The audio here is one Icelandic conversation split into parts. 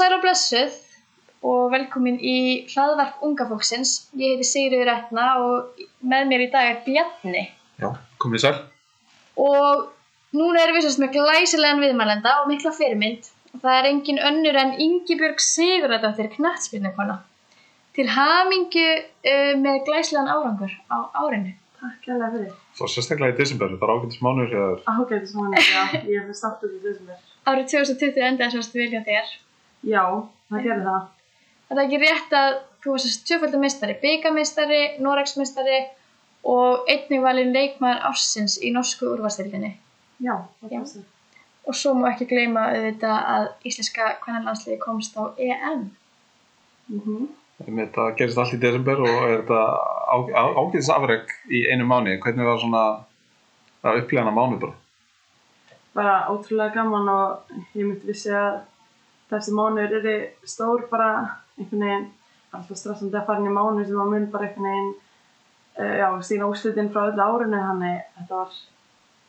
sæl og blessuð og velkomin í hlaðvarp unga fólksins. Ég heiti Sigriður Etna og með mér í dag er Bjarni. Já, komið sæl. Og núna erum við sérst með glæsilegan viðmælenda og mikla fyrirmynd. Og það er engin önnur en Ingibjörg Sigurðardóttir knattspilnukona. Til hamingju uh, með glæsilegan árangur á árinu. Takk kærlega fyrir. Svo sérstaklega í desember, það er ágætis mánuður. Ágætis mánuð, já. Ég hef aftur í desember. Árið 2020 endaði sérst vel hjá þér. Já, það gerði það. Er það ekki rétt að þú varst sérst tvöfaldar meistari, byggameistari, Noregsmeistari og einnig valinn leikmaður ársins í norsku úrvarsdeildinni. Já, það Já. passar. Og svo má ekki gleyma auðvitað að íslenska kvennarlandsliði komst á EM. Mm Einmitt, Það gerist allt í desember og er þetta á- á- ágætis afreg í einu mánu. Hvernig var svona að upplega hana mánu bara? Bara ótrúlega gaman og ég myndi vissi að þessi mánuður eru stór bara einhvern veginn alltaf stressandi að fara inn í mánuð sem að mun bara einhvern veginn uh, já, sína úrslitin frá öllu árinu þannig þetta var,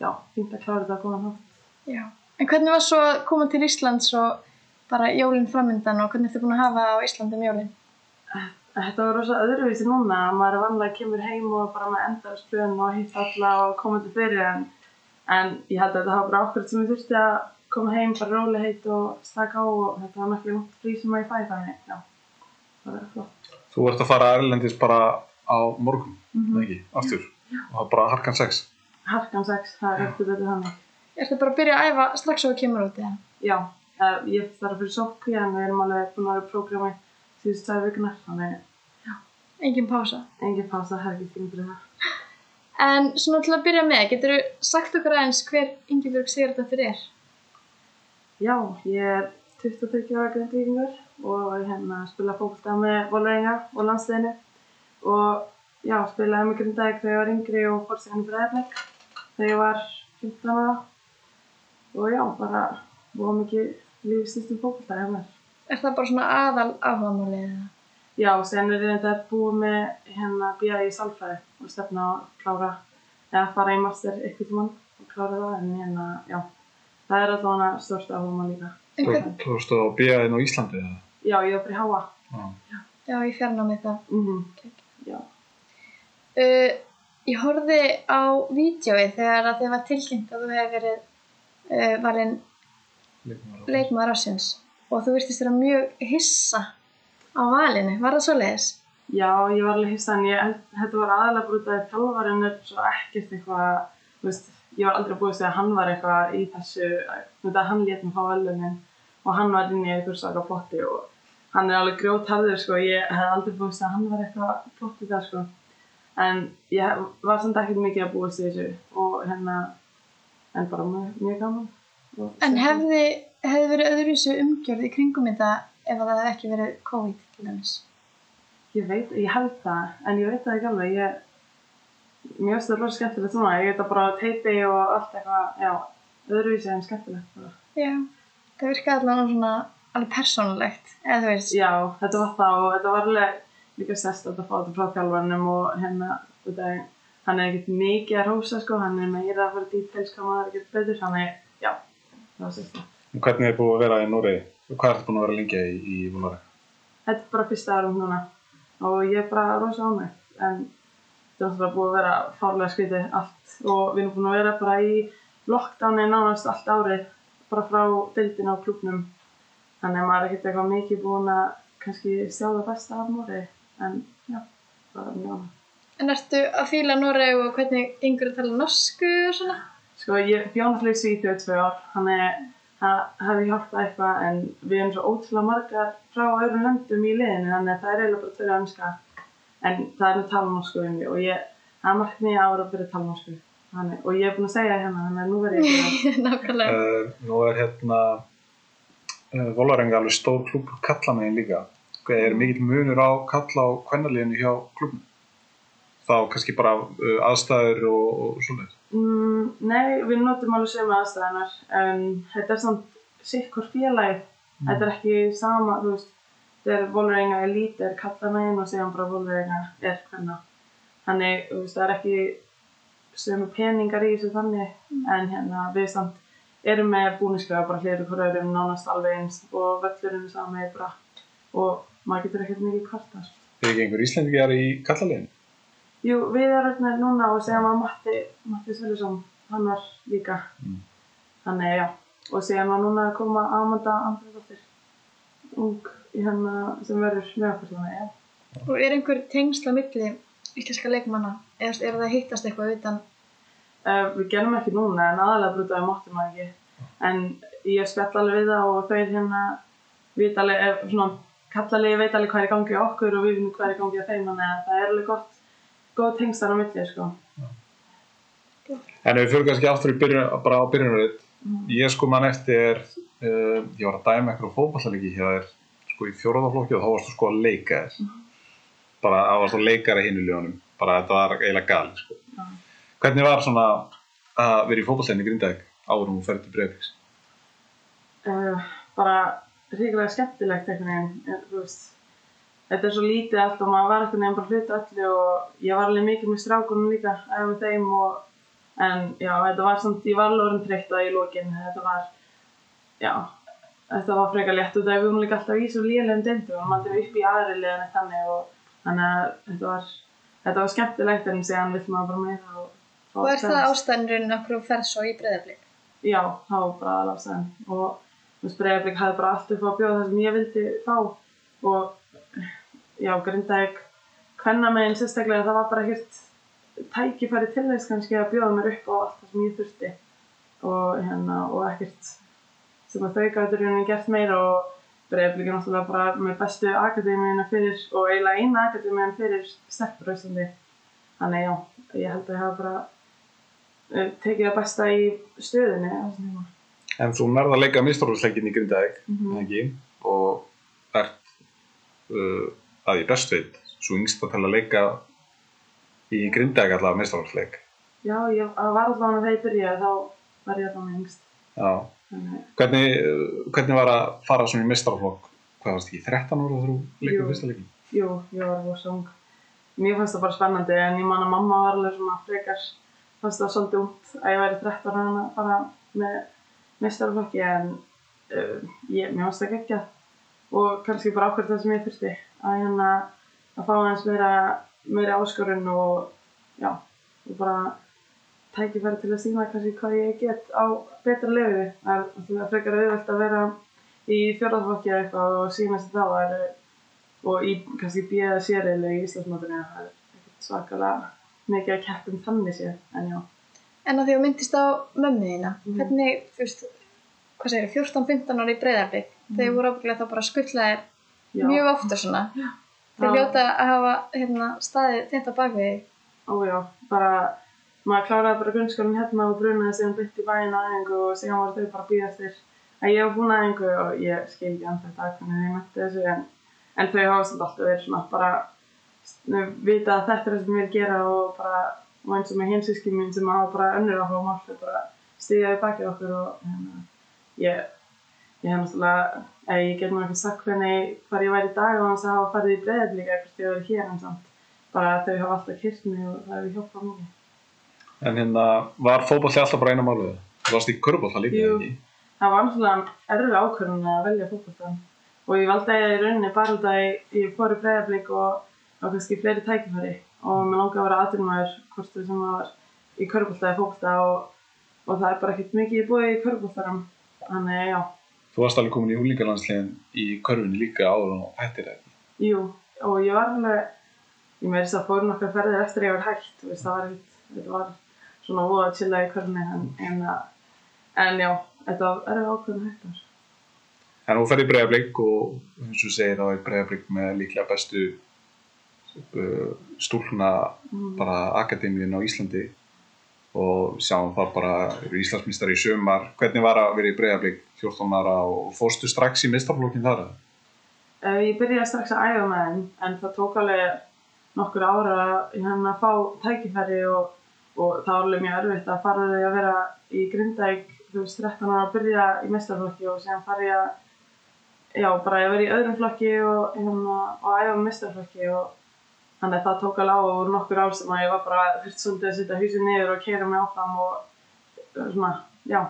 já, fínt að klára þetta að koma nátt. Já. En hvernig var svo að koma til Íslands og bara jólinn framöndan og hvernig ertu búin að hafa á Íslandi um jólinn? Þetta var rosa öðruvísi núna, maður er vanlega kemur heim og bara með endarspjön og hitt alla og koma til fyrir en, en ég held að þetta hafa bara okkur sem ég þurfti að koma heim, bara róli heitt og slaka á og þetta var náttúrulega langt frí sem að ég fæ þannig, já, það er flott. Þú ert að fara erlendis bara á morgun, Mm mm ekki, aftur. Og það er bara harkan sex. Harkan 6, það er eftir þetta þannig. Ertu bara að byrja að æfa strax og þú kemur út eða? Já, uh, ég þarf fyrir sókví en við erum alveg búin að vera prógrami síðust tvær vikunar, þannig Engin pása. engin pása, það er ekki fyrir það. En svona til að byrja með, getur þú sagt okkur aðeins hver Ingibjörg Sigurdóttir er? Já, ég er 23 ára grindvíkingur og hérna spila fókbalta með Volveringa og landsliðinu og já, spilaði með Grindavík þegar ég var yngri og fór sér henni Breiðablik þegar ég var 15 ára og já, bara búið mikið lífið stýstum fókbalta hjá mér. Er það bara svona aðal áhugamálið eða? Já, sen er þetta búið með hérna BA í sálfræði og stefna að klára eða fara í master eitthvað tímann og klára það en hérna, já, það er allavega stórst áhuga líka. Þú varst á BA-inn á Íslandi eða? Já, ég var í háa. Já. já, ég fjarnámi það. Mm Já. Uh, ég horfði á vídjói þegar að þið var tilkynnt að þú hefði verið uh, valinn Leikmaður á- ásins og þú virtist vera mjög hissa á valinu. Var það svo leiðis? Já, ég var alveg hissa en ég, held- þetta var aðalega brútið að þjálfarinn er svo ekkert eitthvað, þú veist, ég var aldrei búið að segja að hann var eitthvað í þessu, að hann lét mig fá velunin og hann var inn í eitthvað svaka plotti og hann er alveg grjótharður sko, ég hef aldrei búið að segja að hann var eitthvað plott í það sko. En ég var samt ekkert mikið að búið til þessu og hérna, en bara mjög, gaman. Og En hefði, hefði verið öðruvísu umgjörð í kringum þetta ef að það hefði ekki verið COVID til dæmis? Ég veit, ég held það, en ég veit það ekki alveg, ég, mér finnst það rosa skemmtilegt núna, ég það bara á teipi og allt eitthvað, já, öðruvísi en skemmtilegt bara. Já. Það virkaði allavega svona alveg persónulegt, eða þú veist. Já, þetta var það og þetta var alveg líka sérst að fá þetta frá þjálfarnum og hérna, þetta, hann er ekkert mikið að rósa sko, hann er meira að fara details hvað maður ekkert betur, þannig, já, það var sérst það. Og Hvernig er búið að vera í? Og Hvað ertu búin að vera lengi í, í Noregi? Þetta er bara fyrsta árum núna og ég er bara rosa ánægð en þetta er náttúrulega búið að vera fárlega skrítið allt og við erum búin að vera bara í lockdowni nánast allt árið bara frá deildina á klubnum þannig að maður er ekkert eitthvað mikið búin að kannski sjá það besta af Nóri en já, bara mjög ánægð. En ertu að fíla Noreg og hvernig yngur að tala norsku og svona? Sko ég bjó náttúrulega í Svíþjóð í tvö ár þannig að það hefði hjálpað eitthvað en við erum svo ótrúlega margar frá öðrum löndum í liðinu þannig að það er eiginlega bara tveir önska en það er með talanorsku um og ég, það er margt nýja ára að byrja þannig, og ég er búin að segja hérna þannig að nú verð ég Nákvæmlega. Uh, nú er hérna uh, Volarenga alveg stór klúpur kallamegin líka. Hvað er mikill munur á kalla og kvennalíðinu hjá klúbnum? Þá kannski bara uh, aðstæður og, og svoleiðis. mm, Nei, við notum alveg sömu aðstæðanar en þetta er samt sikkur félagið þetta er ekki sama, þú veist þegar Volveringa er lítið er kallamegin og síðan bara Volveringa er hvenna þannig, þú veist, það er ekki sömu peningar í þessu þannig en hérna við samt erum með búnisklega bara hliður hverju öðrum nánast alveg eins og völlurinn er saman með bratt og maður getur ekkert mikið kvartar. Er ekki einhver Íslendingar í kallalegin? Jú, við erum hérna núna og segjum að Matti, Matti Sverjesson, hann var líka. Mm. Þannig, já. Og segjum að núna er að koma Amanda Andriðdóttir, ung hennar sem verður með okkur svona, já. Og er einhver tengsla milli íslenska leikmanna? Eða er það að hittast eitthvað utan? Uh, við gerum ekki núna en aðalega brútaði máttum að ekki. En ég spjall alveg við það og þau hérna vita alveg, ef svona kallalegi veit alveg hvað er í gangi á okkur og við vitum hvað er í gangi á þeim, þannig að það er alveg gott, góð tengslar á milli, sko. En við fyrir kannski aftur í byrjun, bara á byrjunarrið, ég sko mann eftir, uh, ég var að dæma eitthvað fótballalegi hjá þér, sko í fjóraðaflokki og þá varstu sko að leika þér. Bara að varstu að leika þér hinn í ljónum, bara þetta var eiginlega gali, sko. Já. Hvernig var svona að vera í fótballlegin í Grindavík áður um að ferja til Breiðvíks? uh, bara ríkilega skemmtilegt veginn, er, þú veist þetta er svo lítið allt og maður var einhvern veginn bara hluta öllu og ég var alveg mikið með strákunum líka, með þeim og en já, þetta var samt, ég var alveg orðin þreytt í lokin, þetta var já, þetta var frekar létt og það við vorum líka alltaf í svo lélegum deildu og maður aldrei upp í aðri eitt þannig og þannig að þetta var þetta var skemmtilegt en síðan vill maður bara meira og, Og er það ástæðanurinn okkur þú ferð svo í breyðarblik? já, var bara aðlásaðan og Breiðarblik hafði bara allt upp á að bjóða það sem ég vildi fá. Og já, Grindavík kvennamegin sérstaklega það var bara ekkert tækifæri til þess kannski að bjóða mér upp á allt það sem ég þurfti og hérna, og ekkert sem að þau gætur hérna gert meira og Breiðarblik er náttúrulega bara með bestu akademíuna fyrir og eiginlega eina akademíuna fyrir stelpur á Íslandi þannig já, ég held að ég hafa bara eh, tekið það besta í tíma. En þú nærða að leika mistarhúsleikin í Grindavík, mm ekki? Og ert uh, að ég best veit, svo yngst að tala að leika í Grindavík allavega mistarhúsleik. Já, ég það var allavega þegar ég byrjaði, þá var ég allavega yngst. Já. Hvernig, hvernig var að fara svona í mistarhúsleik? Hvað varst ekki, 13 ára þú leikur Jú. fyrsta leikin? jú, ég var rosa ung. Mér fannst það bara spennandi, en ég man að mamma var alveg svona frekar, fannst það svolítið ungt að ég væri 13 ára að fara með mistarflokki, en uh, ég, mér fannst það geggjað. Og kannski bara ákveð það sem ég þurfti, að hérna, að fá aðeins meira, meira áskorun og, já, og bara tækifæri til að sína kannski hvað ég get á betra lefiði. Það er frekar auðvelt að vera í fjórðarflokki eða eitthvað og sína sér þá er, og í kannski bíða sérreili í Íslandsmótinu það er svakalega mikið að keppum þannig sér, en já. En að því að myndist á mömmu þína, Mhm. hvernig, þú veist, hvað segir, 14-15 ára í breyðarblik, þeir voru ábygglega þá bara skuttlaðir já. mjög ofta svona. Þeir Já. hljóta að hafa hérna, staðið þetta bak við þig. Ó já, bara, maður kláraði bara grunnskólinn hérna og brunaði síðan bytt í bæinn á æfingu og síðan voru þau bara að býða eftir að ég var búin að æfingu og ég skil ekki anþá þetta hvernig ég mætti þessu en, en þau hafa samt alltaf verið svona bara vita að þetta er það sem ég vil gera og bara, og eins og með hinsíski mín sem hafa bara önnur áhuga mál þau bara stíðaði bakið okkur og hérna, ég, ég hef náttúrulega, eða ég get nú ekki sagt hvernig hvar ég væri í dag og hans að hafa farið í eitthvað þegar ég var hér en samt bara þau hafa alltaf mig og það hefur hjálpað mikið. En hérna, var fótballti alltaf bara eina máluðu? Þú varst í körbólta líka, Jú. ekki? Það var náttúrulega erfið ákvörðun að velja fótboltan og ég valdi að ég í rauninni bara út að ég, ég fór í breiðablík og á kannski fleiri tækifæri og mér langaði að vera aðdurmaður hvort þau sem var í körbólta eða fótbolta og, og það er bara ekkert mikið búið í körbóltaram þannig já, Þú varst alveg komin í húlingarlandsliðin í körfunni líka áður og hættir það. jú og ég var alveg ég með þess að fór nokkar ferðir eftir ég var hægt veist, það var ekkert, þetta var svona voða að chilla í körfunni en, en, en já, þetta var erfið ákvörðun hægt þar. En þú ferði í breiðablík og eins og segir þá er breiðablík með líklega bestu uh, stúlna Mm. bara akademíin á Íslandi og sjáum það bara eru Íslandsmistari í sömar. Hvernig var að vera í breiðablík 14 ára og fórstu strax í mistarflokkin þar? Uh, ég byrjaði strax að æfa með þeim en það tók alveg nokkur ára í hann að fá tækifæri og, og það var alveg mjög erfitt að fara því að vera í Grindavík þú veist 13 ára að byrja í mestarflokki og síðan fara ég að já bara að vera í öðrum flokki og, hérna, og æfa með mestarflokki og þannig að það tók alveg á og nokkur ár sem að ég var bara fyrst svolítið að setja húsið niður og keira mig áfram og uh, svona, já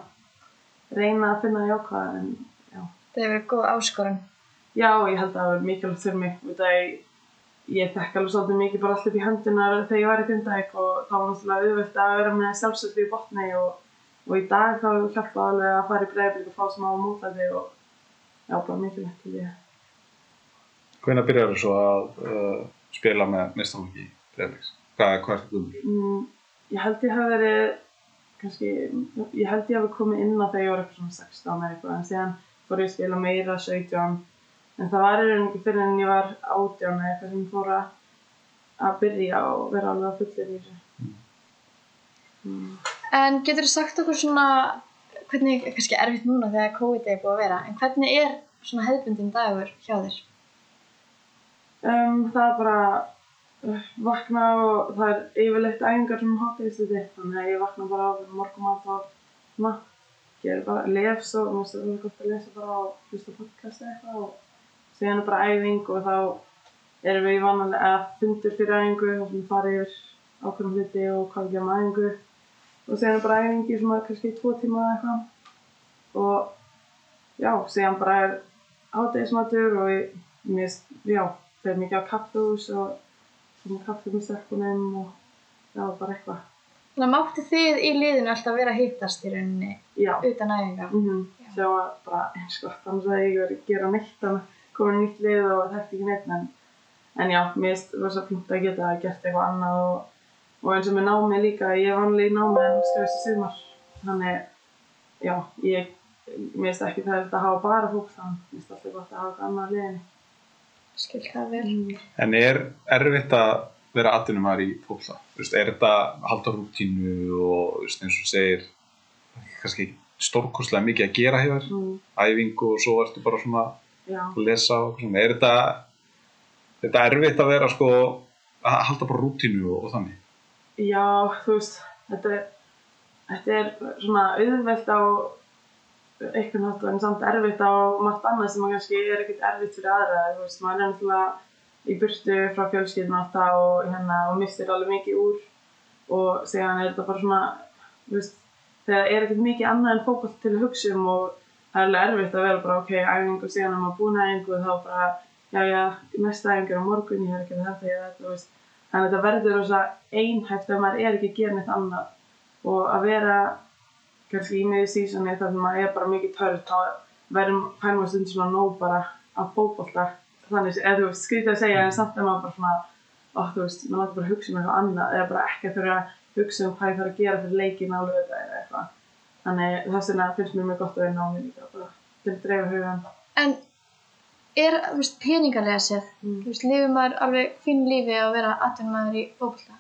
reyna að finna jákvæða en já. Það hefur verið góð áskorun. Já, ég held að það var mikilvægt fyrir mig. Út að ég, ég þekk alveg svolítið mikið bara allt upp í hendunar þegar ég var í Grindavík og það var náttúrulega auðvelt að vera með sjálfsöldi í botni og, og í dag þá hjálpa alveg að fara í breiðblik og fá smá mótlæti og já, bara mikilvægt til ég. Hvenær byrjar þú svo að uh, spila með mestralóki Breiðleiks? Hvað, hvað er þetta guðmur? Mm, ég held ég hafi verið, kannski, ég held ég hafi komið inn á þegar ég var eitthvað svona 16 eða eitthvað en síðan fór ég að spila meira 17 en það var rauninni ekki fyrir en ég var 18 eða eitthvað sem fór að að byrja og vera alveg að fullir í þessu. Mm. En getur þú sagt okkur svona, hvernig, kannski erfitt núna þegar COVID er búið að vera, en hvernig er svona hefðbundin dagur hjá þér? Um, það er bara uh, vakna og það er yfirleitt æfingar sem hátíðist þetta þannig að ég vakna bara á morgumat og svona gerir bara lefs og mér mjög gott að lesa bara og hlusta podcast eitthvað og síðan er bara æfing og þá erum við vanlega eða fundur fyrir æfingu og sem fara yfir ákveðum hluti og hvað við gerum æfingu. Og síðan er bara æfing í svona kannski tvo tíma eða eitthvað. Og já, síðan bara er hátíðismatur og ég, mér já fer mikið á kaffehús og svona kaffi með stelpunum og já, bara eitthvað. Þannig að máttu þið í liðinu alltaf vera að hittast í rauninni Já, utan æfinga? mm -hmm. sjá að bara eins gott, annars að ég verið að gera neitt þannig að koma nýtt lið og þetta ekki neitt en, en já, mér finnst það svo fint að geta gert eitthvað annað og, og eins og með námi líka, ég er vanlega í námi en skrifast í sumar, þannig já, ég, mér finnst ekki það að hafa bara fólk þannig, mér finnst alltaf gott að hafa eitthvað annað liðinni. Skil það vel. En er erfitt að vera atvinnumar í fólkla? Er þetta halda rútínu og veist, eins og segir kannski stórkostlega mikið að gera hér, Mm, æfingu og svo ertu bara svona já. að lesa og svona. Er þetta, er þetta erfitt að vera sko að halda bara rútínu og, og þannig? Já, þú veist, þetta er, þetta er svona auðvelt á einhvern hátt en samt erfitt á margt annað sem kannski er ekkert erfitt fyrir aðra. Þú veist, maður er náttúrulega í burtu frá fjölskyldun alltaf og, hérna, og mistir alveg mikið úr og síðan er þetta bara svona, veist, þegar er ekkert mikið annað en fókbalt til að hugsa um og það er alveg erfitt að vera bara ok, æfingu og er maður búin að æfingu og þá bara, já, já, næsta æfingu er á morgun, ég er ekki að þetta, ég er þetta. Þannig að þetta verður rosa einhæft ef maður er ekki að gera neitt annað og að vera kannski í miður sísoni þar sem maður er bara mikið törn þá verður fær maður stund svona nóg bara af fótbolta þannig eða þú veist skrítið að segja en samt er maður bara svona ó þú veist maður láta bara að hugsa um eitthvað annað eða bara ekki að þurfa að hugsa um hvað ég þarf að gera fyrir leikin á lögða eða eitthvað þannig þess vegna finnst mér mjög gott að vera námið líka bara til að dreifa hugan En er, þú veist, peningarlega séð, Mm. þú veist, lifir maður alveg fín lífi að vera atvinnumæður í fókbalta?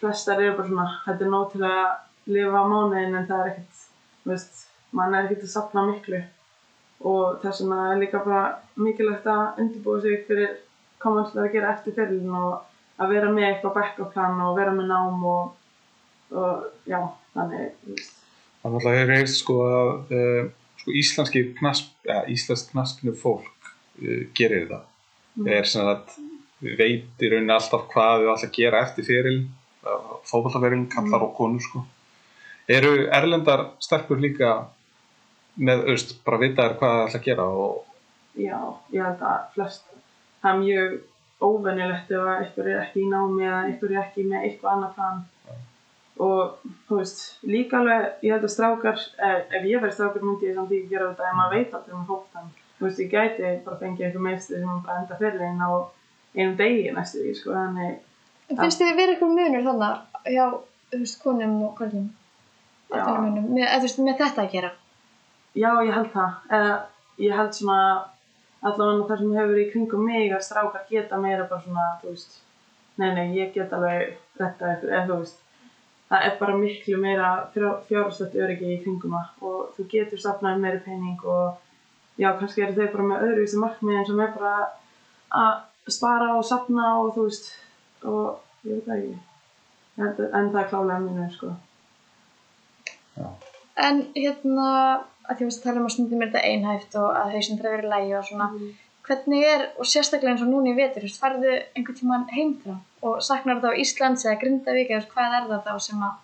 Flestar eru bara svona, þetta er nóg til að lifa á mánuðin en það er ekkert, veist, mann er ekkert að safna miklu og þess vegna er líka bara mikilvægt að undirbúa sig fyrir hvað maður ætlar að gera eftir fyrirlin og að vera með eitthvað backup plan og vera með nám og, og já, þannig, Það er alltaf hefur heyrst sko að uh, sko íslenski knasp, ja, íslensk knaspinu fólk uh, gerir það. Mhm. Er sem að veit í rauninni alltaf hvað þau ætla að gera eftir fyrir fótballtaferilin, kallar og konur sko. Eru erlendar stelpur líka með, auðvist, bara vita þær hvað þau ætla að gera og já, ég held að flest, það er mjög óvenjulegt ef að einhver er ekki í námi eða einhver er ekki með eitthvað annað plan og þú veist, líka alveg, ég held að strákar, ef, ef ég verið strákar myndi ég samt ekki gera þetta en maður veit aldrei um fólktann. Þú veist, ég gæti bara fengið eitthvað meðstu sem bara enda fyrirlegin á einum degi næstu því, sko, þannig, En finnst þið vera eitthvað munur þannig hjá, þú veist, konum og körlum? Já. Atvinnumönnum, með, þú veist, með þetta að gera? já, ég held það. Eða, ég held svona, allavega það sem hefur verið í kringum mig að strákar geta meira bara svona, þú veist, nei, nei, ég get alveg rettað eitthvað, eða þú veist, það er bara miklu meira fjárhastöldu öryggi í kringum það og þú getur safnað meiri pening og já, kannski eru þau bara með öðruvísi markmiðin sem er bara að spara og safna og þú veist, og ég veit það ekki, Ég að- en það er klálega mínur, sko. En hérna, að því að tala um að stundum er þetta einhæft og að hausinn þarf að vera í lægi og svona. Hvernig er, og sérstaklega eins og núna í vetur, farðu einhvern tíman heim frá og saknar þá Íslands eða Grindavík eða hvað er það þá sem að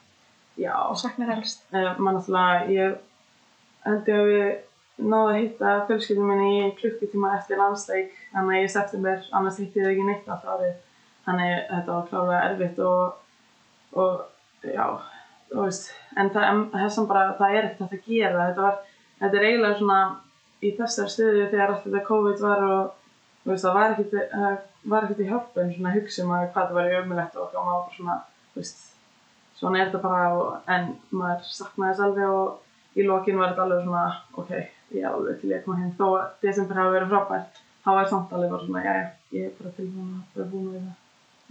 Já, saknar helst? uh, maður náttúrulega, ég held ég að við náðu að hitta fjölskyldum minni í klukkutíma eftir landstæk, þannig að í september, annars hitti ég þau ekki neitt alltaf árið, þannig að þetta var klálega erfitt og, og já, þú veist, en það, bara, það er ekkert að gera, þetta var, þetta er eiginlega svona í þessar stöðu þegar allt þetta COVID var og, veist, það var ekkert, það var ekkert í hjálpun svona að hugsa um að hvað það var í ömulegt og maður bara svona, veist, svona er þetta bara og, en maður saknaði þess alveg og í lokin var þetta alveg svona ok, ég er alveg til ég að koma heim. Þó að desember hafi verið frábært þá var samt alveg bara svona, já, ég er bara tilbúin að vera búin við það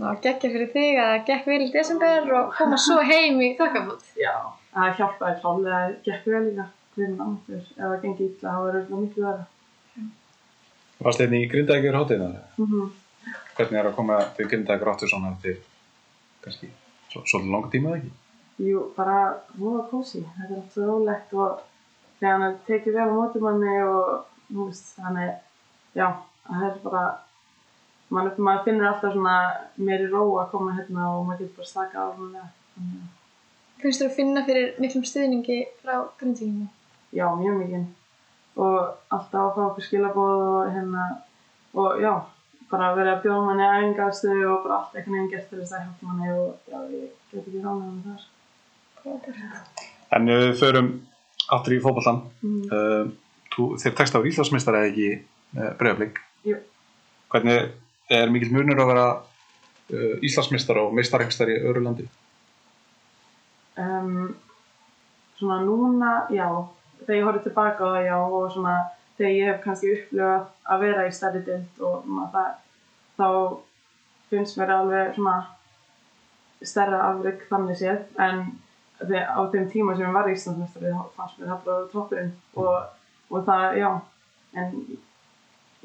Það gekkja fyrir þig að það gekk vel í desember og koma svo heim í þokkabút. já, það hjálpaði klálega að gekk vel líka hverjum andur, ef það gengi illa þá verður þetta miklu verða Varst einnig í Grindavíkur hátíðina? mm -hmm. Hvernig er að koma til Grindavíkur áttur svona eftir kannski svo- svolítið langa tíma eða ekki? Jú, bara voða kósi, þetta er allt svo rólegt og þegar hann er tekið vel á móti manni og þú veist, þannig, já, það er bara, maður, maður finnur alltaf svona meiri ró að koma hérna og maður getur bara slaka á hérna. Finnst þú að finna fyrir miklum stuðningi frá grindvíkingum? já, mjög mikið. Og alltaf að fá okkur skilabóð og hérna, og já, bara verið að bjóða manni að æfingaðstöðu og bara allt einhvern veginn gert til þess að hjálpa manni og já, ég get ekki ráðið með það. En ef við förum aftur í fótbollan. Mm. Uh, þú- þeir tekst á Íslandsmeistari eða ekki uh, bregðarblik. Jú. Hvernig er mikill munur að vera uh, Íslandsmeistar og meistarhengstar í öðru landi? um, svona núna, já, þegar ég horfði tilbaka á það, já, og svona þegar ég hef kannski upplifað að vera í stærri dild og maður það, þá finnst mér alveg svona stærra afrygg þannig séð, en á þeim tíma sem ég var í Íslandsmeistari þá fannst mér það bara toppurinn og, og það, já, en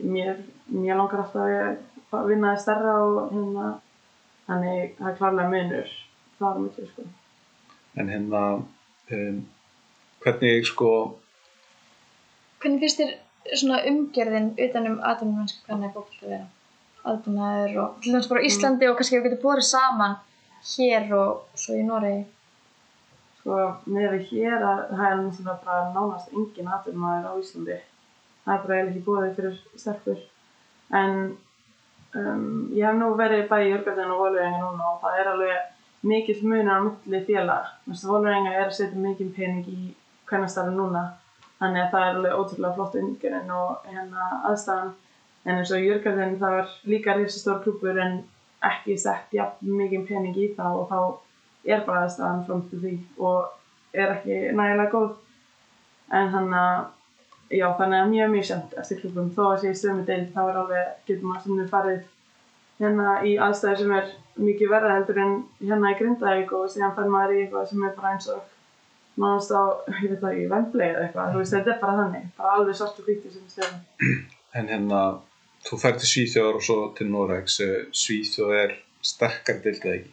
mér, mér langar alltaf að ég að vinna það stærra og hérna, þannig það er klárlega munur þar á milli, sko. En hérna, um, hvernig sko, Hvernig finnst þér svona umgjörðin utan um atvinnumennsku hvernig er fólk að vera? Aðbúnaður og til dæmis bara á Íslandi og kannski við getum borið saman hér og svo í Noregi. Sko, með við hér að það er náttúrulega bara nánast engin atvinnumæður á Íslandi. Það er bara eiginlega ekki búið fyrir stelpur. En um, ég hef nú verið bæði í Jörgarðin og Volveringa núna og það er alveg mikill munur á milli félag. Volveringa er að setja mikil pening í kvennastarfi núna. Þannig að það er alveg ótrúlega flott umgjörinn og hérna aðstæðan. En eins og í Jörgarðin það er líka risastór klúpur en ekki sett jafn mikið pening í það og þá er bara aðstæðan fram til því og er ekki nægilega góð. En þannig að, já, þannig að mjög mjög sjönd eftir klubum. Þó að sé í sömu deild þá er alveg, getur maður stundum farið hérna í aðstæði sem er mikið verða heldur en hérna í Grindavík og síðan fer maður í eitthvað sem er bara eins og nánast á, ég veit það ekki, Wembley eða eitthvað. Þú veist, þetta er bara þannig, bara alveg svart og hvíti sem stöðum. en hérna, þú fer til Svíþjóðar og svo til Noregs. Uh, Svíþjóð er sterkar dildið ekki.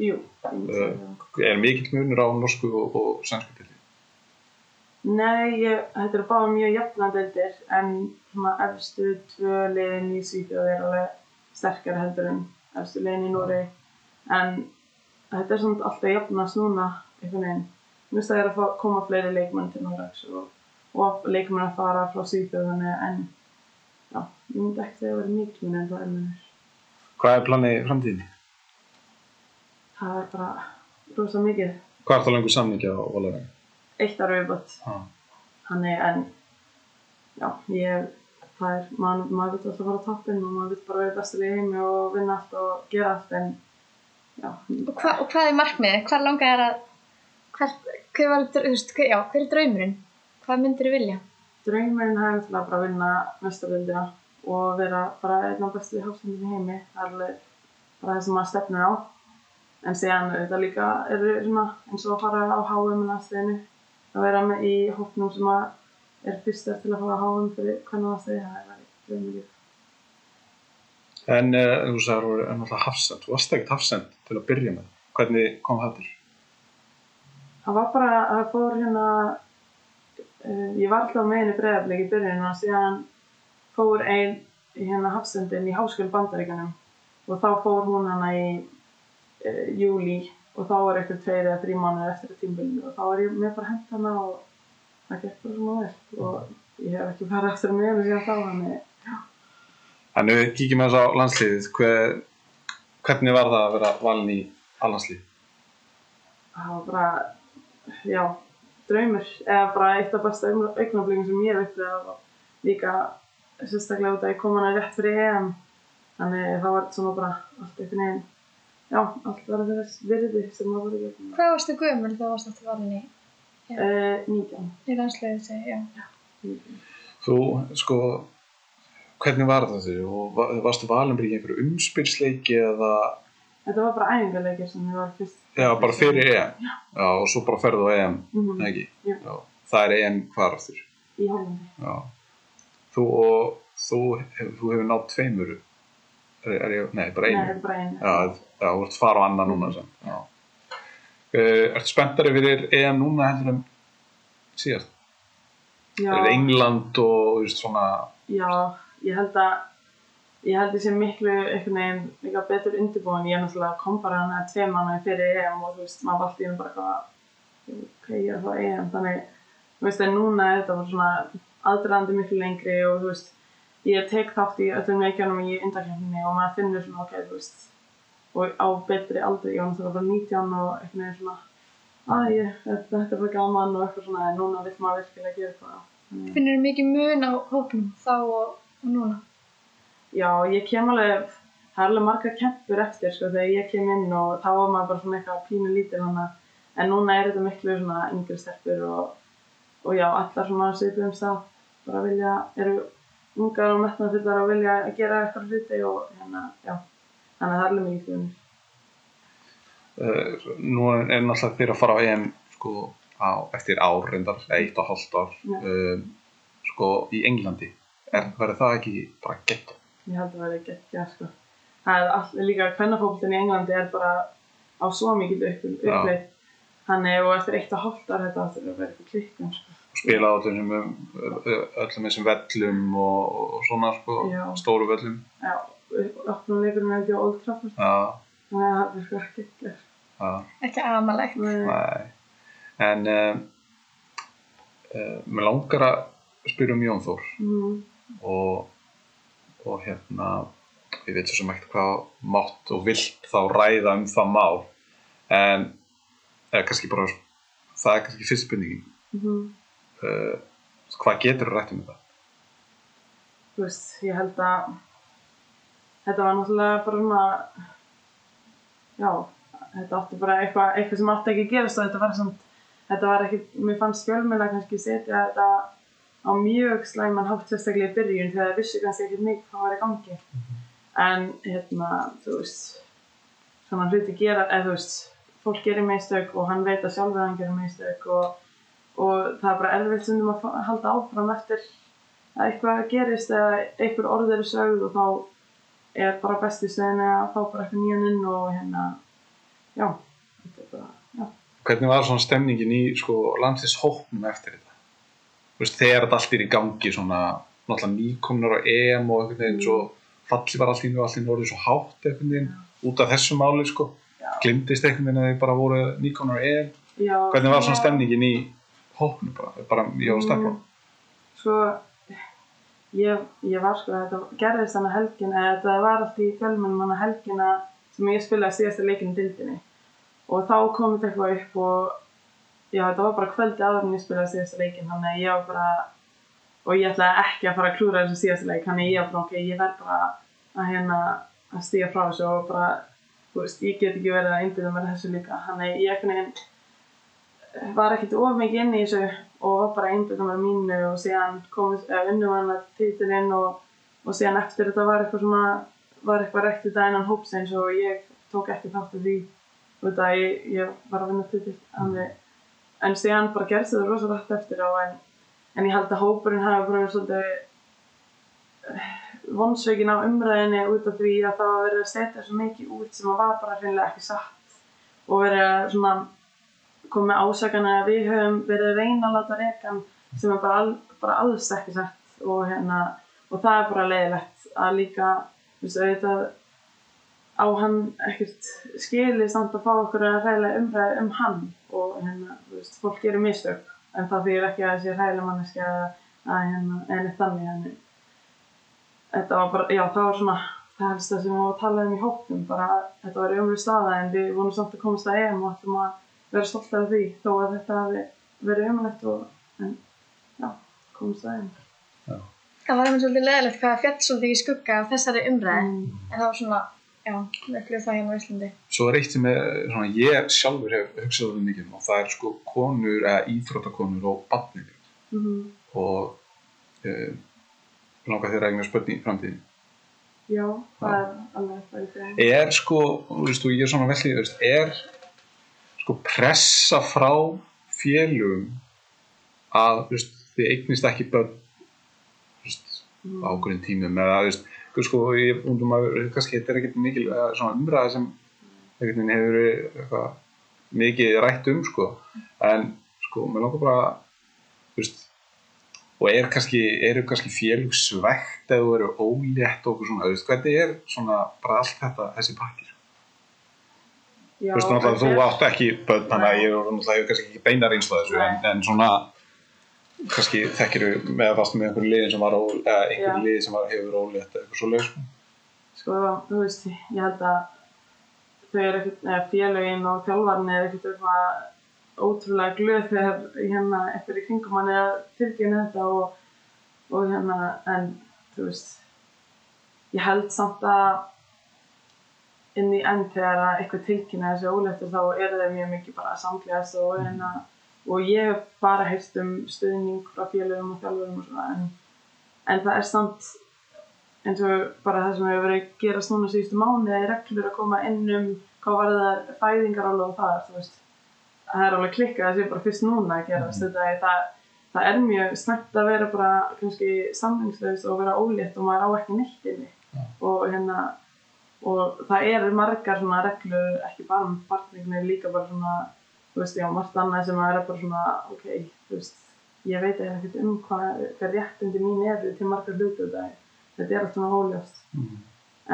Jú, það. Er mikill munur á norsku og, og dildið? Nei, ég, þetta eru báða mjög jafna deildir en svona efstu tvö liðin í Svíþjóð er alveg sterkara heldur en efstu liðin í Nóri en þetta er svona alltaf jafnast núna einhvern veginn. Mér finnst það er að koma fleiri leikmenn til Noregs og, og leikmenn að fara frá Svíþjóð en já, ég myndi ekki segja að vera mikið minn en það er munur. Hvað er planið framtíðinni? Það er bara rosa mikið. Hvað er það lengur samningi á Valarenga? Eitt ára viðbætt. Ah. Þannig en já, ég, það er, maður, maður vil alltaf fara á toppinn og maður vil bara vera bestur í heimi og vinna allt og gera allt en já, Og, hva, og hvað er markmiðið? Hvað langar þér að, hver, hver, var, þú veist, hver, já, hver er draumurinn? Hvað myndir þú vilja? draumurinn hefði náttúrulega bara að vinna mestaröldina og vera bara einn af bestu hafsendum í heimi. Það er alveg bara það sem maður stefnir á. En síðan þetta líka er svona eins og að fara á HM aðstöðinu. Að vera með í hóknum sem að er fyrstar til að fara á HM fyrir hvernig aðstöði. Það er draumur líka. En uh, þú sagði að þú er náttúrulega hafsend. Þú varst ekkert hafsend til að byrja með. Hvernig kom það til? Það var bara að það fór hérna, uh, ég var alltaf með henni breiðarbleik í byrjun og síðan fór ein hérna hafsendin í háskjöld bandaríkanum og þá fór hún hana í uh, júli og þá er eitthvað tveir eða þrý mánuðir eftir að tímbilinu og þá er ég með bara hent hana og það gekk bara svona vel. Og ég hef ekki farið eftir að mjög síðan þá þannig Þannig við kíkjum aðeins á landsliðið. Hver, hvernig var það að vera valin í allandslið? það var bara, já, draumur. Eða bara eitt af besta augnablíkum sem ég veit það var líka sérstaklega út að ég kom hana rétt fyrir EM. Þannig það var svona bara allt einhvern veginn já, allt var þess virði sem maður voru ekki Hvað varstu gömul þegar varstu aftur valin í, uh, 19 í landsliðið segi, já. 19. Þú, sko, hvernig var það því? Og va- varstu valin bara í einhverju umspilsleiki eða, Þetta var bara æfingarleikir sem ég var fyrst já, bara fyrir EM? Já. og svo bara ferðu á EM, mm ekki? Jú. Já. Það er EM hvar aftur? í Hollandi Já. Þú og þú, hef, þú hefur nátt tveimur, er, ég, nei, bara Nei, einu. þetta er bara einu Já, já, þú ert fara á annað núna sem. Já. Uh, ertu spenntari fyrir EM núna heldur en síðast? Já. Er England og þú veist, svona, Já, ég held að ég held sé miklu einhvern veginn líka betur undirbúin ég er náttúrulega kom bara hana tvei mánuði fyrir EM og þú veist, maður valdi hérna bara eitthvað ok, ég er þá EM þannig, þú veist, en núna er þetta bara svona aðdraðandi miklu lengri og þú veist, ég tek þátt í öllum leikjunum í undakefninni og maður finnur svona, ok, þú veist og á betri aldrei, ég var náttúrulega bara 19 og einhvern veginn svona að ég, þetta, þetta er bara gaman og eitthvað svona en núna vill maður virkilega gera eitthvað Finnur þú mikið mun á hópnum þá og, og núna? Já, ég kem alveg, það er alveg margar kempur eftir sko þegar ég kem inn og þá var maður bara svona eitthvað pínu hana en núna er þetta miklu svona yngri stelpur og, og já, allar svona svipið um stað. Bara vilja, eru ungar og metnafullar og vilja að gera eitthvað hluti og hérna, já, þannig að það er alveg mikið fyrir uh, nú er er náttúrulega þeir að fara á EM, sko, á, eftir ár reyndar, eitt og hálft ár, Já. um, sko, í Englandi. Er, verður það ekki bara gegn? Ég held að það verði geggja, sko. Það er all, líka kvennafókvöldin í Englandi er bara á svo mikið upp, Já. uppleið. Þannig og eftir eitt og hálft ár þetta áttur að vera eitthvað klikkun, sko. Spila á öllum, öllum þessum vellum og, og svona, sko, Já. stóru vellum. Já, opnum leikurinn held ég á Old Trafford. Já, Þannig að það er sko ekki ekki. Ekki amalegt. nei. En um, uh, mér langar að spyrja um Jón Þór Mm. og, og hérna, ég veit svo sem ekkert hvað mátt og vilt þá ræða um það mál en eða kannski bara, það er kannski fyrst spurningin Mm uh, hvað getur þú rætt um þetta? Þú veist, ég held að þetta var náttúrulega bara svona, já, þetta átti bara eitthvað, eitthvað sem átti ekki að gerast og þetta var samt, þetta var ekki, mér fannst fjölmjöla kannski setja þetta á mjög slæman hátt sérstaklega í byrjun þegar það vissi kannski ekkert mikið hvað var í gangi. En, hérna, þú veist, svona hluti gera, eða þú veist, fólk gerir meistök og hann veit að sjálfur hann gerir meistök og, og það er bara erfitt stundum að fa- halda áfram eftir að eitthvað gerist eða einhver orð eru sögð og þá er bara bestu stöðin að fá bara eitthvað nýjan inn og hérna, já, bara, já. Hvernig var svona stemningin í sko, landslýshópnum eftir þetta? Þú veist, þegar þetta allt er í gangi svona, náttúrulega nýkomnar á EM og einhvern veginn svo falli var allt í nú allt í nú orðið svo hátt einhvern veginn út af þessu máli sko. Glimtist einhvern veginn að þið bara voru nýkomnar á EM? Já hvernig var svona stemningin í hópnum bara, bara ég og Stefán Sko, ég, ég var sko, þetta gerðist þannig helgin, eða þetta var allt í fjölmennum hann helgina sem ég spilaði síðasta leikinu dildinni. Og þá kom þetta eitthvað upp og, já, þetta var bara kvöldi áður en ég spilaði síðasta leikin, þannig að ég var bara, og ég ætlaði ekki að fara að klúra þessu síðasta leik, þannig að ég var bara, ok, ég verð bara að hérna, að stíga frá þessu og bara, þú veist, ég get ekki verið að einbyrða mér þessu líka, þannig að ég einhvern veginn var ekkert of mikið inn í þessu og var bara einbyrða mér mínu og síðan komið, unnum hann að titilinn og, og síðan eftir þetta var eitthvað svona, var eitthvað rekt þetta innan hópsins og ég tók ekki þátt af því. Út að ég, ég var að vinna titil þannig, en síðan bara gerðist þetta rosa rætt eftir á en, en ég held að hópurinn hafi bara svolítið eh, vonsveikin á umræðinni út af því að það var verið að setja svo mikið út sem að var bara hreinlega ekki satt og verið að svona komið ásakana að við höfum verið að reyna að láta rekan sem er bara, bara alls ekki sett og, hérna, og það er bara leiðilegt að líka veist, auðvitað á hann ekkert skili samt að fá okkur að hræðilega umræði um hann. Og hérna, veist, fólk gerir mistök en það þýðir ekki að þessi hræðilega manneski að, hérna, enni þannig en þetta var bara, já það var svona það helst það sem við varum að tala um í hópnum bara þetta var umrið staða en við vonum samt að komast að EM og ætlum að vera stolt af því þó að þetta hafi verið umrætt og en já, komast að EM Það var einmitt svolítið leðilegt hvað það fjall svolítið í skugga af þessari umræði. Mm. En það var svona, já, upplifum það hérna á Íslandi. Svo er eitt sem er, svona, ég sjálfur hef hugsað um mikið um og það er sko konur eða íþróttakonur og barnir Mhm. og uh, langar þér að eigna spörn í framtíðin. Já, það er alveg það í því Er sko, þú veist, og ég er svona vellið, þú veist, er sko pressa frá félugum að, veist, þið eignist ekki börn, Mm. ákveðin tímum eða, veist, þú sko, ég undum að, kannski þetta er ekkert mikil, umræða sem hefur verið mikið rætt um, sko, en, sko, mér langar bara, veist, og er kannski, eru kannski félug svegt eða eru ólétt og svona, hvernig er svona bara allt þetta, þessi pakkir? Já, náttúrulega, en þú átt ekki börn, þannig að ég er kannski ekki beina reynslu af þessu, en, en svona, kannski þekkir þú með fast með einhverju liðin sem var ó, eða einhverju Já. liði sem var, hefur ólétt eða eitthvað svo leið, sko. Þú veist, ég held að þau eru ekkert, eða félögin og þjálfarni er ekkert eitthvað ótrúlega glöð þegar hérna eftir í kringum hann er að tilkynna þetta og, og hérna, en þú veist, ég held samt að inn í enn þegar að eitthvað tilkynna þessi óléttur þá eru þeir mjög mikið bara að samklæðast og hérna, og ég hef bara heyrst um stuðning frá félögum og þjálfurum og svona, en, en það er samt eins og bara það sem hefur verið að gerast núna síðustu mánuði er reglur að koma inn um hvað var það fæðingarálof þar, þú veist. Það er alveg klikkað að það sé bara fyrst núna að gerast þetta er það, það er mjög snett að vera bara kannski samlingslaus og vera ólétt og maður á ekki neitt inni. Og hérna og það eru margar svona reglur ekki bara um barnignir líka bara svona þú veist, já, margt annað sem að er bara svona ok, þú veist, ég veit ekkert um hvað, hvað réttindi mín eru til margar hlutu þetta er þetta er allt svona óljóst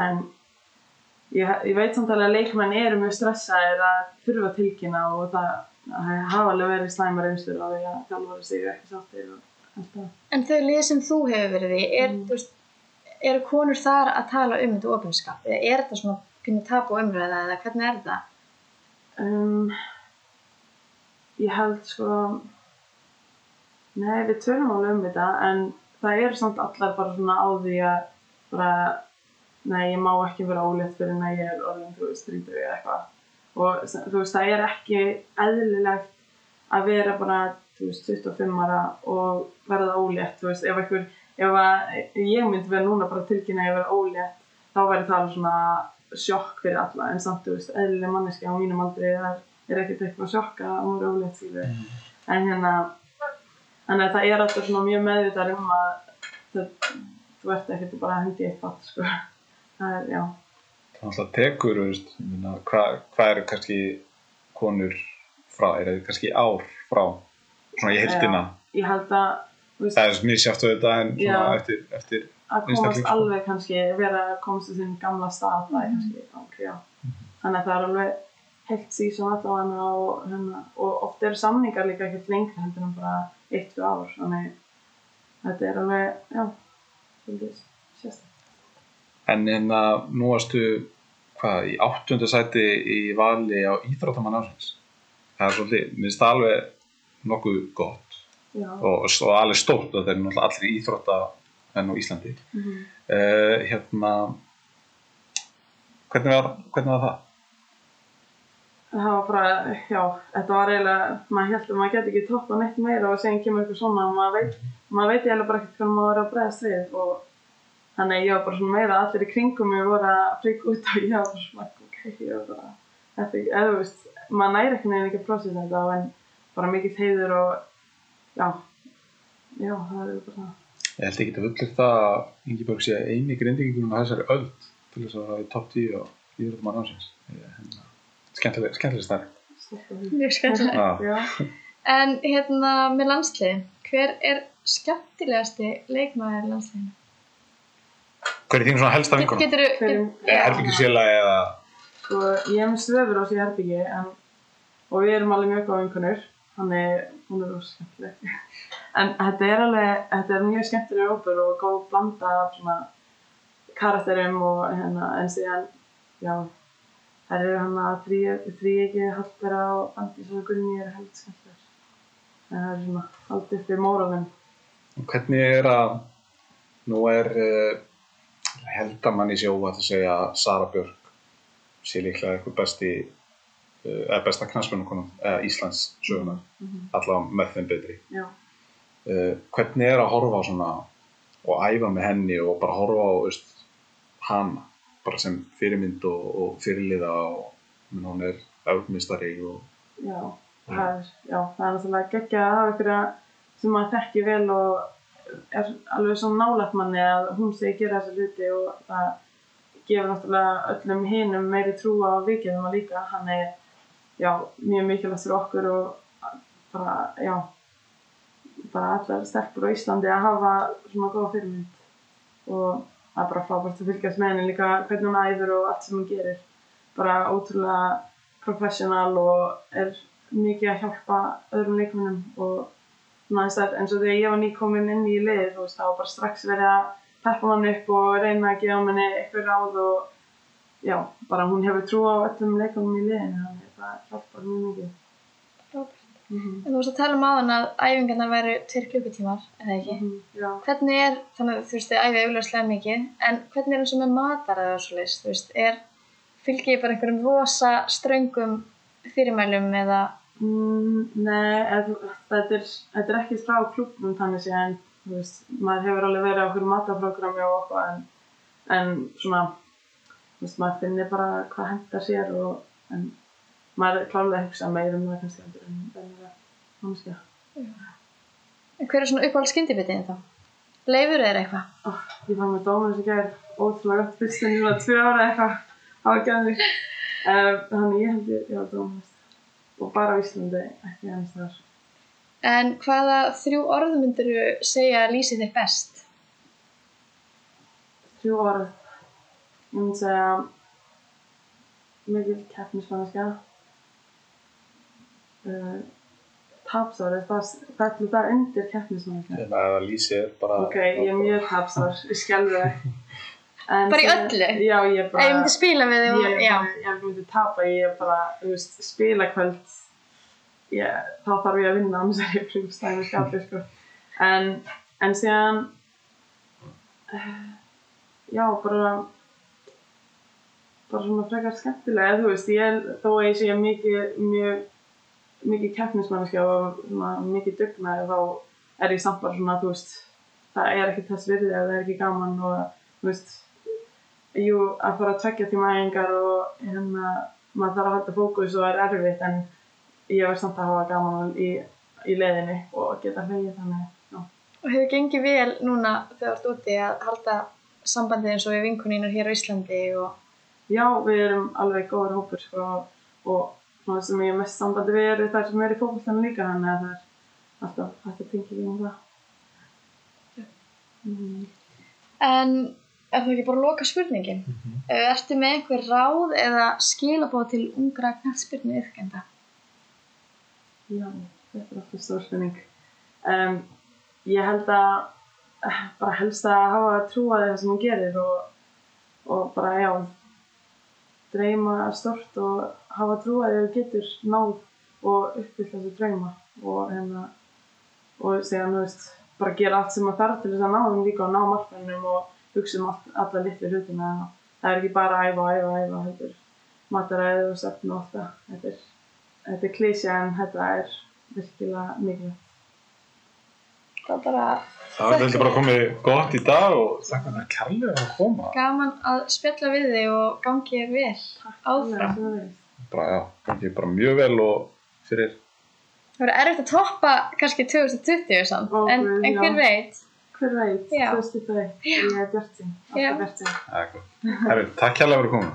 en ég, ég veit samt alveg að leikmenn eru mjög stressaðir að þurfa tilkynna og það, hafa alveg verið slæmar einslur á því að þjálfari sig ekki sáttir og allt það. En þau lið sem þú hefur verið í, er, Mm. þú veist, eru konur þar að tala um þetta ofinskap? Er þetta svona pínu tapu umræða eða hvernig er það? Um, ég held sko, nei við tölum alveg um þetta en það eru samt allar bara svona á því að bara, nei ég má ekki vera ólétt fyrir en ég er orðin, þú veist, þrítur eða eitthvað. Og þú veist, það er ekki eðlilegt að vera bara, þú veist, 25 ára og verða ólétt, þú veist, ef einhver, ef að ég myndi vera núna bara tilkynna að ég vera ólétt, þá væri það svona sjokk fyrir alla, en samt, þú veist, eðlileg manneski á mínum aldrei er, er ekkert eitthvað sjokk að hún er ólétt fyrir. En hérna, þannig að það er alltaf svona mjög meðvitað um að það, þú ert ekkert bara að hendi eitt fatt, sko. Það er, já. Það er alltaf tekur, hvað hva eru kannski konur frá, er það kannski ár frá, svona í heildina, Já, ég held að, veist, það er mjög sjátt á þetta en svona Já. eftir, eftir, að komast alveg kannski, vera að komast til þinn gamla stað, það er kannski, ok, já. Þannig að það er alveg heilt sísón allavega og, hérna, og oft eru samningar líka ekkert lengri heldur en bara eitt, tvö ár, þannig þetta er alveg, já, sérstaklega. en hérna nú varstu, hvað, í áttunda sæti í vali á Íþróttamann ársins. Það er svolítið, mér finnst það alveg nokkuð gott Og, og alveg stórt að þeir eru náttúrulega allir íþrótta enn á Íslandi. mhm. Uh, hérna, hvernig var, hvernig var það? það var bara, já, þetta var eiginlega, maður held að maður geti ekki toppað neitt meira og síðan kemur eitthvað svona og maður veit, maður veit eiginlega bara ekkert hvernig maður er að bregðast við og þannig ég var bara svona meira allir í kringum mig voru að fríka út og ég var bara svona, ok, ég var bara, þetta ekki, eða þú veist, maður næri ekki nefnir ekki að prósessa þetta en bara mikið heiður og, já, já, það er bara, Ég held ekki að fullir það að Ingeborg sé eini grindingunum á þessari öll til þess að það er topp 10 og Íþróttamann ársins. Ég- Hérna, skemmtileg, skemmtileg starf. því. Mjög skemmtilega. Já. En hérna með landslið, hver er skemmtilegasti leikmaður landsliðinu? Hver er þín svona helsta Get, vinkona? getur þú, Hverjum- Eða. Sko, ég er með svefur á sér herbyggi en, og við erum alveg mjög góð vinkunur þannig hún er rosa skemmtileg. En þetta er alveg, þetta er mjög skemmtileg hópur og góð blanda af svona karakterum og hérna en síðan, já þær eru hann að þrý ekki haldbera og bandi svo Gunni er held skemmtilegur en það er svona haldið upp í móralinn Hvernig er að... Nú er... Uh, held að manni sé óvægt að segja að Sara Björk sé líklega eitthvað besti eða besta knaspunukonum eða Íslands sögunar Mhm. allavega með þeim betri. Uh, hvernig er að horfa svona og æfa með henni og bara horfa á veist, hana bara sem fyrirmynd og, og fyrirliða og menn, hún er auðmistari og já, það er, já, það er náttúrulega geggjað að hafa ykkur sem maður þekki vel og er alveg svona nálægt manni að hún segi gera þessi hluti og það gefur náttúrulega öllum hinum meiri trú á vikið um að líka hann er já, mjög mikilvægt fyrir okkur og bara, já bara allar stelpur á Íslandi að hafa svona góða fyrirmynd. Og það er bara frábært að fylgjast með henni líka hvernig hún æfur og allt sem hún gerir. Bara ótrúlega professional og er mikið að hjálpa öðrum leikmennum og svona þess að eins og þegar ég var nýkomin inn í liðið þú veist, þá bara strax verið að peppa hann upp og reyna að gefa henni eitthvað ráð og já, bara hún hefur trú á öllum leikunum í liðinu það hjálpar mjög mikið. Mm En þú veist að tala um áðan að æfingarna væru tveir klukkutímar, eða ekki? Já, Hvernig er, þannig að þú veist, þið æfið augljóslega mikið, en hvernig er eins og með matar eða svo leist, þú veist, er, fylgir ég bara einhverjum rosa ströngum fyrirmælum eða, Mm, nei, en þetta er, er ekki frá klubnum þannig sé en þú veist, maður hefur alveg verið á okkur mataprógrami og okkur en, en svona, þú veist, maður finnir bara hvað hendar sér og en maður er klálega að hugsa meira um það kannski en venjulega mannskja. en hver er svona uppáhald skyndibitiðin þá? Leifur þeir eitthvað? Oh, ég fann með dómur sem gær ótrúlega gott fyrst en ég var tvö ára eitthvað á að geða mig. Þannig ég held ég, já, dómur og bara Íslandi, ekki ennast þar. En hvaða þrjú orð myndir þú segja að lýsi þér best? Þrjú orð. Ég myndi segja mikil keppnismanneskja. Uh, tapsárið, það fellur það undir keppnismanneskja. eða ef að lýsi er bara Ok, ég er mjög tapsár, ég skelfi það. En Bara í öllu? Já, ég er Ef bara... ég myndi spila við þig og, Ég, já. ég, ég myndi tapa, ég er bara, þú veist, spila kvöld. Ég, þá þarf ég að vinna annars er ég frumstæðin og skapi, sko. En, en síðan, uh, já, bara, bara svona frekar skemmtilega, þú veist, ég er, þó að ég sé mikið, mjög, mikið keppnismanneskja og mikið dugnaði, þá er ég samt bara svona, þú veist, það er ekki þess virði ef það er ekki gaman og, þú veist, jú, að fara að tvekja tíma æfingar og hérna, maður þarf að halda fókus og er erfitt en ég verð samt að hafa gaman í, í leiðinni og geta hleyið þannig, já. Og hefur gengið vel núna þegar þú ert úti að halda sambandið eins og við vinkunínur hér á Íslandi og Já, við erum alveg góður hópur sko og svona sem ég er mest sambandi við eru þær sem eru í fókvöldanum líka þannig að það er alltaf hægt að tengja í um það. Mm. En er það ekki bara að loka spurningin? Mm Ertu með einhver ráð eða skilabóð til ungra knattspyrnu yfkenda? Já, þetta er alltaf stór spurning. Um, ég held að eh, bara helst að hafa trú að það sem hún gerir og, og bara, já, dreyma stort og hafa trú að þau getur náð og uppfyllt þessu dreyma og hérna, og segja, þú veist, bara gera allt sem maður þarf til þess að ná þeim líka og ná markmennum og hugsa um all, alla litlu hlutina. Það er ekki bara að æfa, æfa, æfa, heldur mataræði og söfn og allt það. Þetta er, þetta er klísja en þetta er virkilega mikilvægt. Það bara það er heldur bara komið gott í dag og þakka það kærlega að koma gaman að spjalla við þig og gangi þér vel áfram. bara, já, gangi bara mjög vel og fyrir Það verður erfitt að toppa kannski 2020 samt, Ó, en, guð, en hver já. veit? Hver veit, Já. þú veist þetta, ég er bjartinn, Já. alltaf bjartinn. Það er gott. Herri, takk kærlega fyrir að koma.